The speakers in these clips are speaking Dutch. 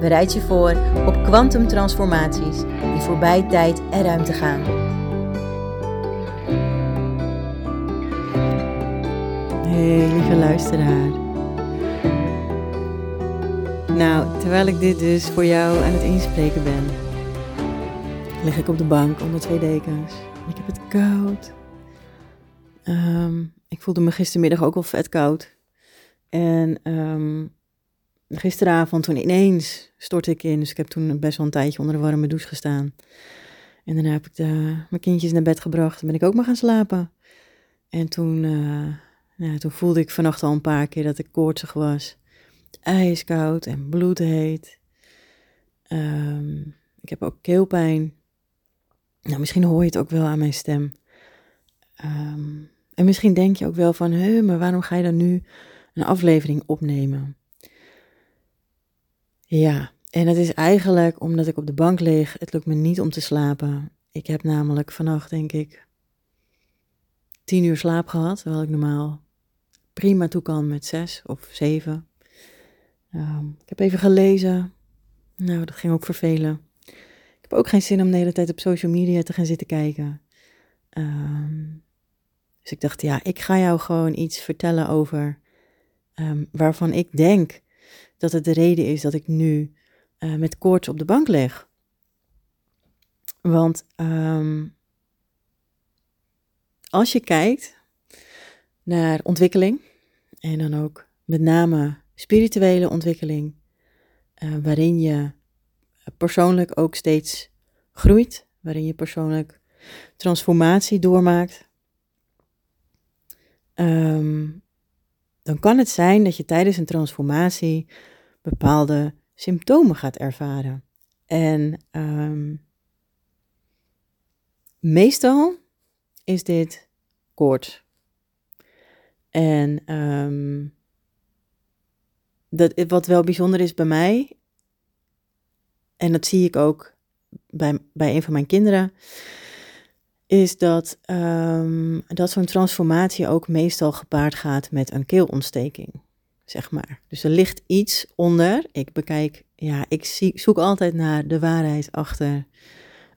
Bereid je voor op kwantumtransformaties die voorbij tijd en ruimte gaan. Hey, lieve luisteraar. Nou, terwijl ik dit dus voor jou aan het inspreken ben, lig ik op de bank onder twee dekens. Ik heb het koud. Ehm, ik voelde me gistermiddag ook al vet koud. En um, gisteravond toen ineens stortte ik in. Dus ik heb toen best wel een tijdje onder de warme douche gestaan. En daarna heb ik de, mijn kindjes naar bed gebracht. en ben ik ook maar gaan slapen. En toen, uh, ja, toen voelde ik vannacht al een paar keer dat ik koortsig was. Ijskoud en bloedheet. Um, ik heb ook keelpijn. Nou, misschien hoor je het ook wel aan mijn stem. Um, en misschien denk je ook wel van, hè, maar waarom ga je dan nu een aflevering opnemen? Ja, en het is eigenlijk omdat ik op de bank lig. Het lukt me niet om te slapen. Ik heb namelijk vannacht, denk ik, tien uur slaap gehad. Terwijl ik normaal prima toe kan met zes of zeven. Um, ik heb even gelezen. Nou, dat ging ook vervelen. Ik heb ook geen zin om de hele tijd op social media te gaan zitten kijken. Um, dus ik dacht, ja, ik ga jou gewoon iets vertellen over um, waarvan ik denk dat het de reden is dat ik nu uh, met koorts op de bank lig. Want um, als je kijkt naar ontwikkeling, en dan ook met name spirituele ontwikkeling, uh, waarin je persoonlijk ook steeds groeit, waarin je persoonlijk transformatie doormaakt, um, dan kan het zijn dat je tijdens een transformatie bepaalde symptomen gaat ervaren. En um, meestal is dit koorts. En um, dat, wat wel bijzonder is bij mij, en dat zie ik ook bij, bij een van mijn kinderen, is dat, um, dat zo'n transformatie ook meestal gepaard gaat met een keelontsteking, zeg maar. Dus er ligt iets onder. Ik bekijk, ja, ik zie, zoek altijd naar de waarheid achter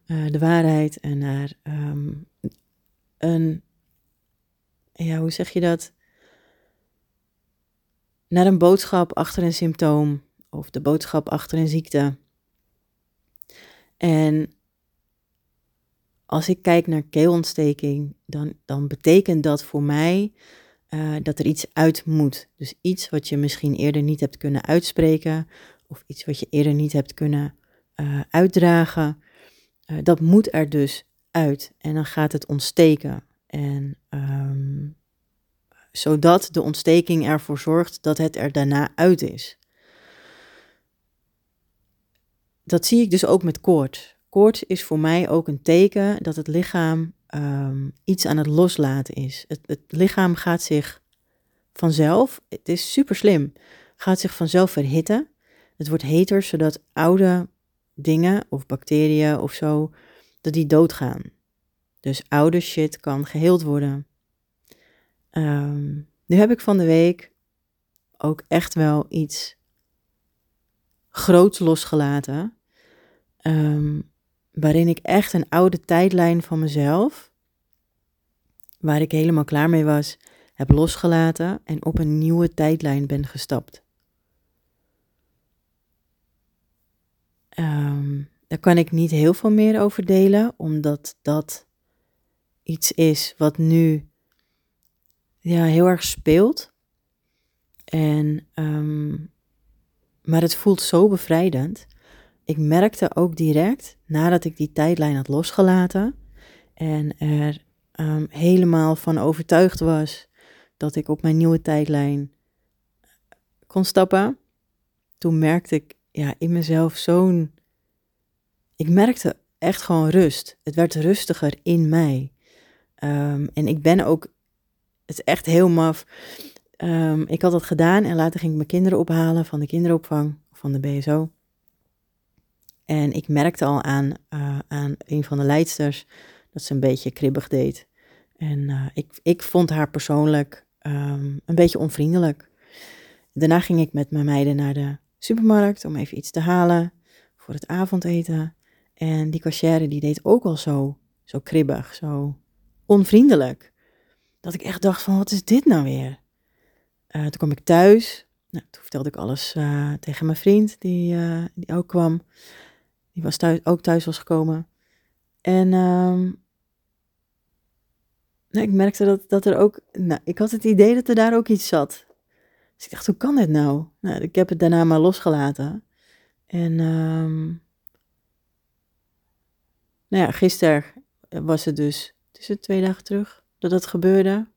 uh, de waarheid en naar um, een, ja, hoe zeg je dat? Naar een boodschap achter een symptoom of de boodschap achter een ziekte. En als ik kijk naar keelontsteking, dan, dan betekent dat voor mij uh, dat er iets uit moet. Dus iets wat je misschien eerder niet hebt kunnen uitspreken, of iets wat je eerder niet hebt kunnen uh, uitdragen, uh, dat moet er dus uit. En dan gaat het ontsteken. En um, zodat de ontsteking ervoor zorgt dat het er daarna uit is. Dat zie ik dus ook met koorts. Koorts is voor mij ook een teken dat het lichaam um, iets aan het loslaten is. Het, het, lichaam gaat zich vanzelf, het is super slim, gaat zich vanzelf verhitten. Het wordt heter zodat oude dingen of bacteriën of zo, dat die doodgaan. Dus oude shit kan geheeld worden. Um, nu heb ik van de week ook echt wel iets groots losgelaten. Um, waarin ik echt een oude tijdlijn van mezelf, waar ik helemaal klaar mee was, heb losgelaten en op een nieuwe tijdlijn ben gestapt. Um, daar kan ik niet heel veel meer over delen, omdat dat iets is wat nu ja, heel erg speelt. En, um, maar het voelt zo bevrijdend ik merkte ook direct, nadat ik die tijdlijn had losgelaten en er um, helemaal van overtuigd was dat ik op mijn nieuwe tijdlijn kon stappen, toen merkte ik ja, in mezelf zo'n. Ik merkte echt gewoon rust. Het werd rustiger in mij. Ehm, en ik ben ook. Het is echt heel maf. Ehm, ik had dat gedaan en later ging ik mijn kinderen ophalen van de kinderopvang, van de BSO. En ik merkte al aan, uh, aan een van de leidsters dat ze een beetje kribbig deed. En uh, ik, ik vond haar persoonlijk um, een beetje onvriendelijk. Daarna ging ik met mijn meiden naar de supermarkt om even iets te halen voor het avondeten. En die cashier die deed ook al zo, zo kribbig, zo onvriendelijk. Dat ik echt dacht van, wat is dit nou weer? Uh, toen kwam ik thuis. Nou, toen vertelde ik alles tegen mijn vriend, die, die ook kwam. Was thuis, ook thuis was gekomen. En um, nou, ik merkte dat, dat er ook... Nou, ik had het idee dat er daar ook iets zat. Dus ik dacht, hoe kan dit nou? nou ik heb het daarna maar losgelaten. En um, nou ja, gisteren was het dus, het is twee dagen terug, dat dat gebeurde.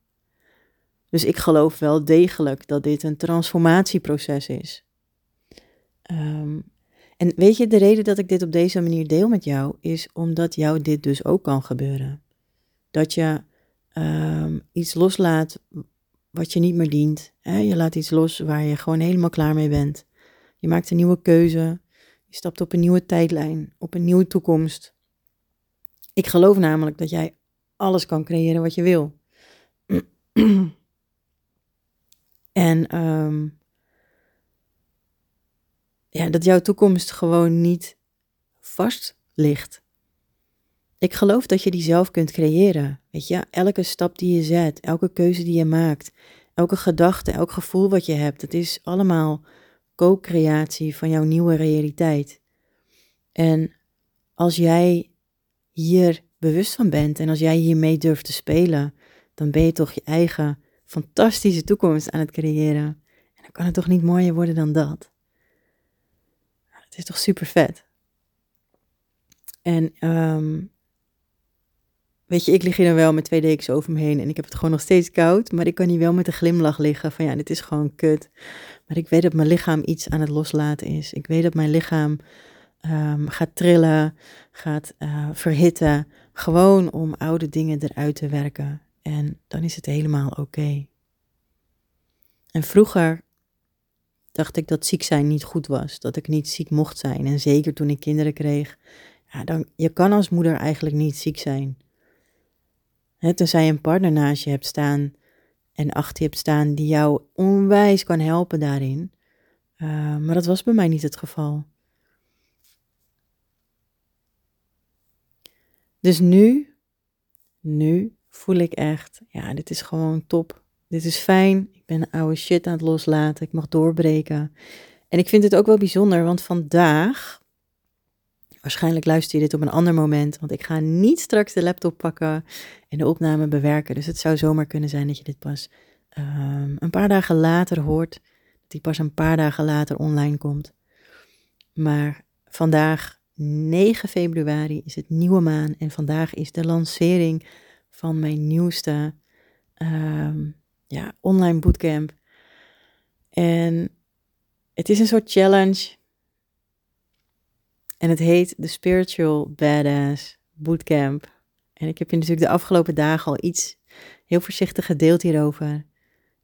Dus ik geloof wel degelijk dat dit een transformatieproces is. Um, en weet je, de reden dat ik dit op deze manier deel met jou, is omdat jou dit dus ook kan gebeuren. Dat je um, iets loslaat wat je niet meer dient. Hè? Je laat iets los waar je gewoon helemaal klaar mee bent. Je maakt een nieuwe keuze. Je stapt op een nieuwe tijdlijn, op een nieuwe toekomst. Ik geloof namelijk dat jij alles kan creëren wat je wil. en um, ja, dat jouw toekomst gewoon niet vast ligt. Ik geloof dat je die zelf kunt creëren. Weet je, elke stap die je zet, elke keuze die je maakt, elke gedachte, elk gevoel wat je hebt, het is allemaal co-creatie van jouw nieuwe realiteit. En als jij hier bewust van bent en als jij hiermee durft te spelen, dan ben je toch je eigen fantastische toekomst aan het creëren. En dan kan het toch niet mooier worden dan dat. Het is toch super vet. En um, weet je, ik lig hier dan wel met twee dekens over me heen en ik heb het gewoon nog steeds koud, maar ik kan hier wel met een glimlach liggen van ja, dit is gewoon kut. Maar ik weet dat mijn lichaam iets aan het loslaten is. Ik weet dat mijn lichaam um, gaat trillen, gaat uh, verhitten, gewoon om oude dingen eruit te werken. En dan is het helemaal oké. En vroeger dacht ik dat ziek zijn niet goed was, dat ik niet ziek mocht zijn. En zeker toen ik kinderen kreeg, ja, dan, je kan als moeder eigenlijk niet ziek zijn. He, tenzij je een partner naast je hebt staan en achter je hebt staan die jou onwijs kan helpen daarin. Uh, maar dat was bij mij niet het geval. Dus nu, nu voel ik echt, ja, dit is gewoon top. Dit is fijn. Ik ben oude shit aan het loslaten. Ik mag doorbreken. En ik vind het ook wel bijzonder, want vandaag, waarschijnlijk luister je dit op een ander moment, want ik ga niet straks de laptop pakken en de opname bewerken. Dus het zou zomaar kunnen zijn dat je dit pas um, een paar dagen later hoort. Dat die pas een paar dagen later online komt. Maar vandaag, 9 februari, is het nieuwe maan en vandaag is de lancering van mijn nieuwste um, ja, online bootcamp. En het is een soort challenge. En het heet de Spiritual Badass Bootcamp. En ik heb je natuurlijk de afgelopen dagen al iets heel voorzichtig gedeeld hierover.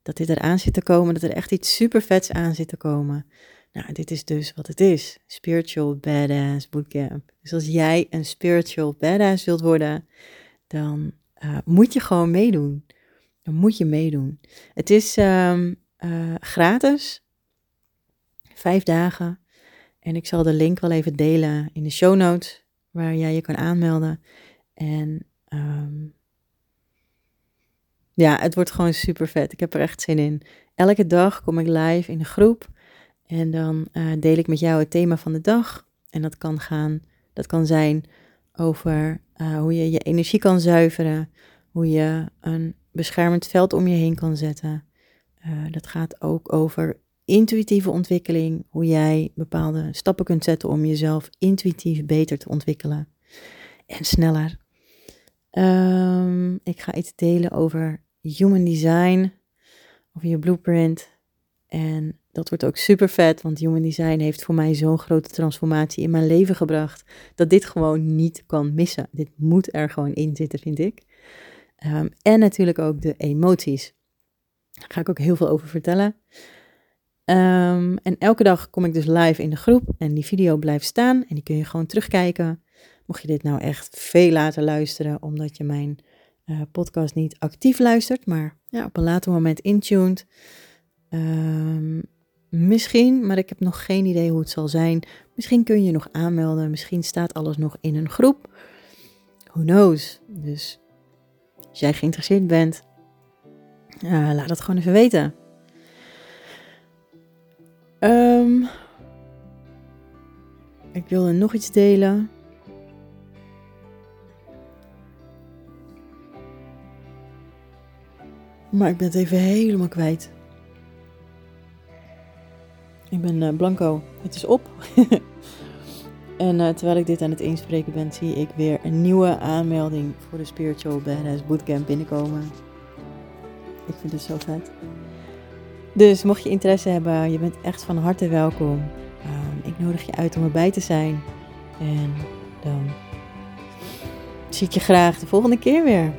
Dat dit eraan zit te komen, dat er echt iets super vets aan zit te komen. Nou, dit is dus wat het is. Spiritual Badass Bootcamp. Dus als jij een Spiritual Badass wilt worden, dan uh, moet je gewoon meedoen. Moet je meedoen. Het is um, uh, gratis. Vijf dagen. En ik zal de link wel even delen in de show notes. Waar jij je kan aanmelden. En um, ja, het wordt gewoon super vet. Ik heb er echt zin in. Elke dag kom ik live in een groep. En dan uh, deel ik met jou het thema van de dag. En dat kan gaan, dat kan zijn over uh, hoe je je energie kan zuiveren. Hoe je een beschermend veld om je heen kan zetten. Uh, dat gaat ook over intuïtieve ontwikkeling, hoe jij bepaalde stappen kunt zetten om jezelf intuïtief beter te ontwikkelen en sneller. Um, ik ga iets delen over human design, over je blueprint en dat wordt ook super vet, want Human Design heeft voor mij zo'n grote transformatie in mijn leven gebracht, dat dit gewoon niet kan missen. Dit moet er gewoon in zitten, vind ik. Ehm, en natuurlijk ook de emoties. Daar ga ik ook heel veel over vertellen. Ehm, en elke dag kom ik dus live in de groep en die video blijft staan en die kun je gewoon terugkijken. Mocht je dit nou echt veel later luisteren, omdat je mijn uh, podcast niet actief luistert, maar ja, op een later moment intuned. Um, misschien, maar ik heb nog geen idee hoe het zal zijn. Misschien kun je nog aanmelden, misschien staat alles nog in een groep. Who knows? Dus als jij geïnteresseerd bent, uh, laat het gewoon even weten. Um, ik wilde nog iets delen. Maar ik ben het even helemaal kwijt. Ik ben uh, blanco. Het is op. en uh, terwijl ik dit aan het inspreken ben, zie ik weer een nieuwe aanmelding voor de Spiritual Badass Bootcamp binnenkomen. Ik vind het zo vet. Dus mocht je interesse hebben, je bent echt van harte welkom. Um, ik nodig je uit om erbij te zijn. En dan zie ik je graag de volgende keer weer.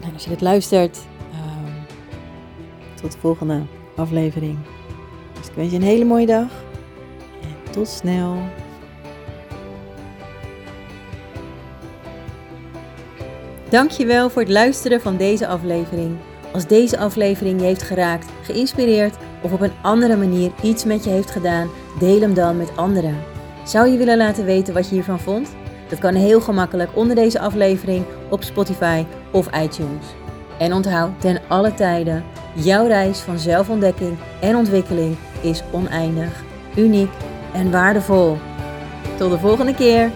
En als je dit luistert, um, tot de volgende aflevering. Dus ik wens je een hele mooie dag. En tot snel. Dankjewel voor het luisteren van deze aflevering. Als deze aflevering je heeft geraakt, geïnspireerd of op een andere manier iets met je heeft gedaan, deel hem dan met anderen. Zou je willen laten weten wat je hiervan vond? Dat kan heel gemakkelijk onder deze aflevering op Spotify of iTunes. En onthoud ten alle tijden, jouw reis van zelfontdekking en ontwikkeling is oneindig, uniek en waardevol. Tot de volgende keer.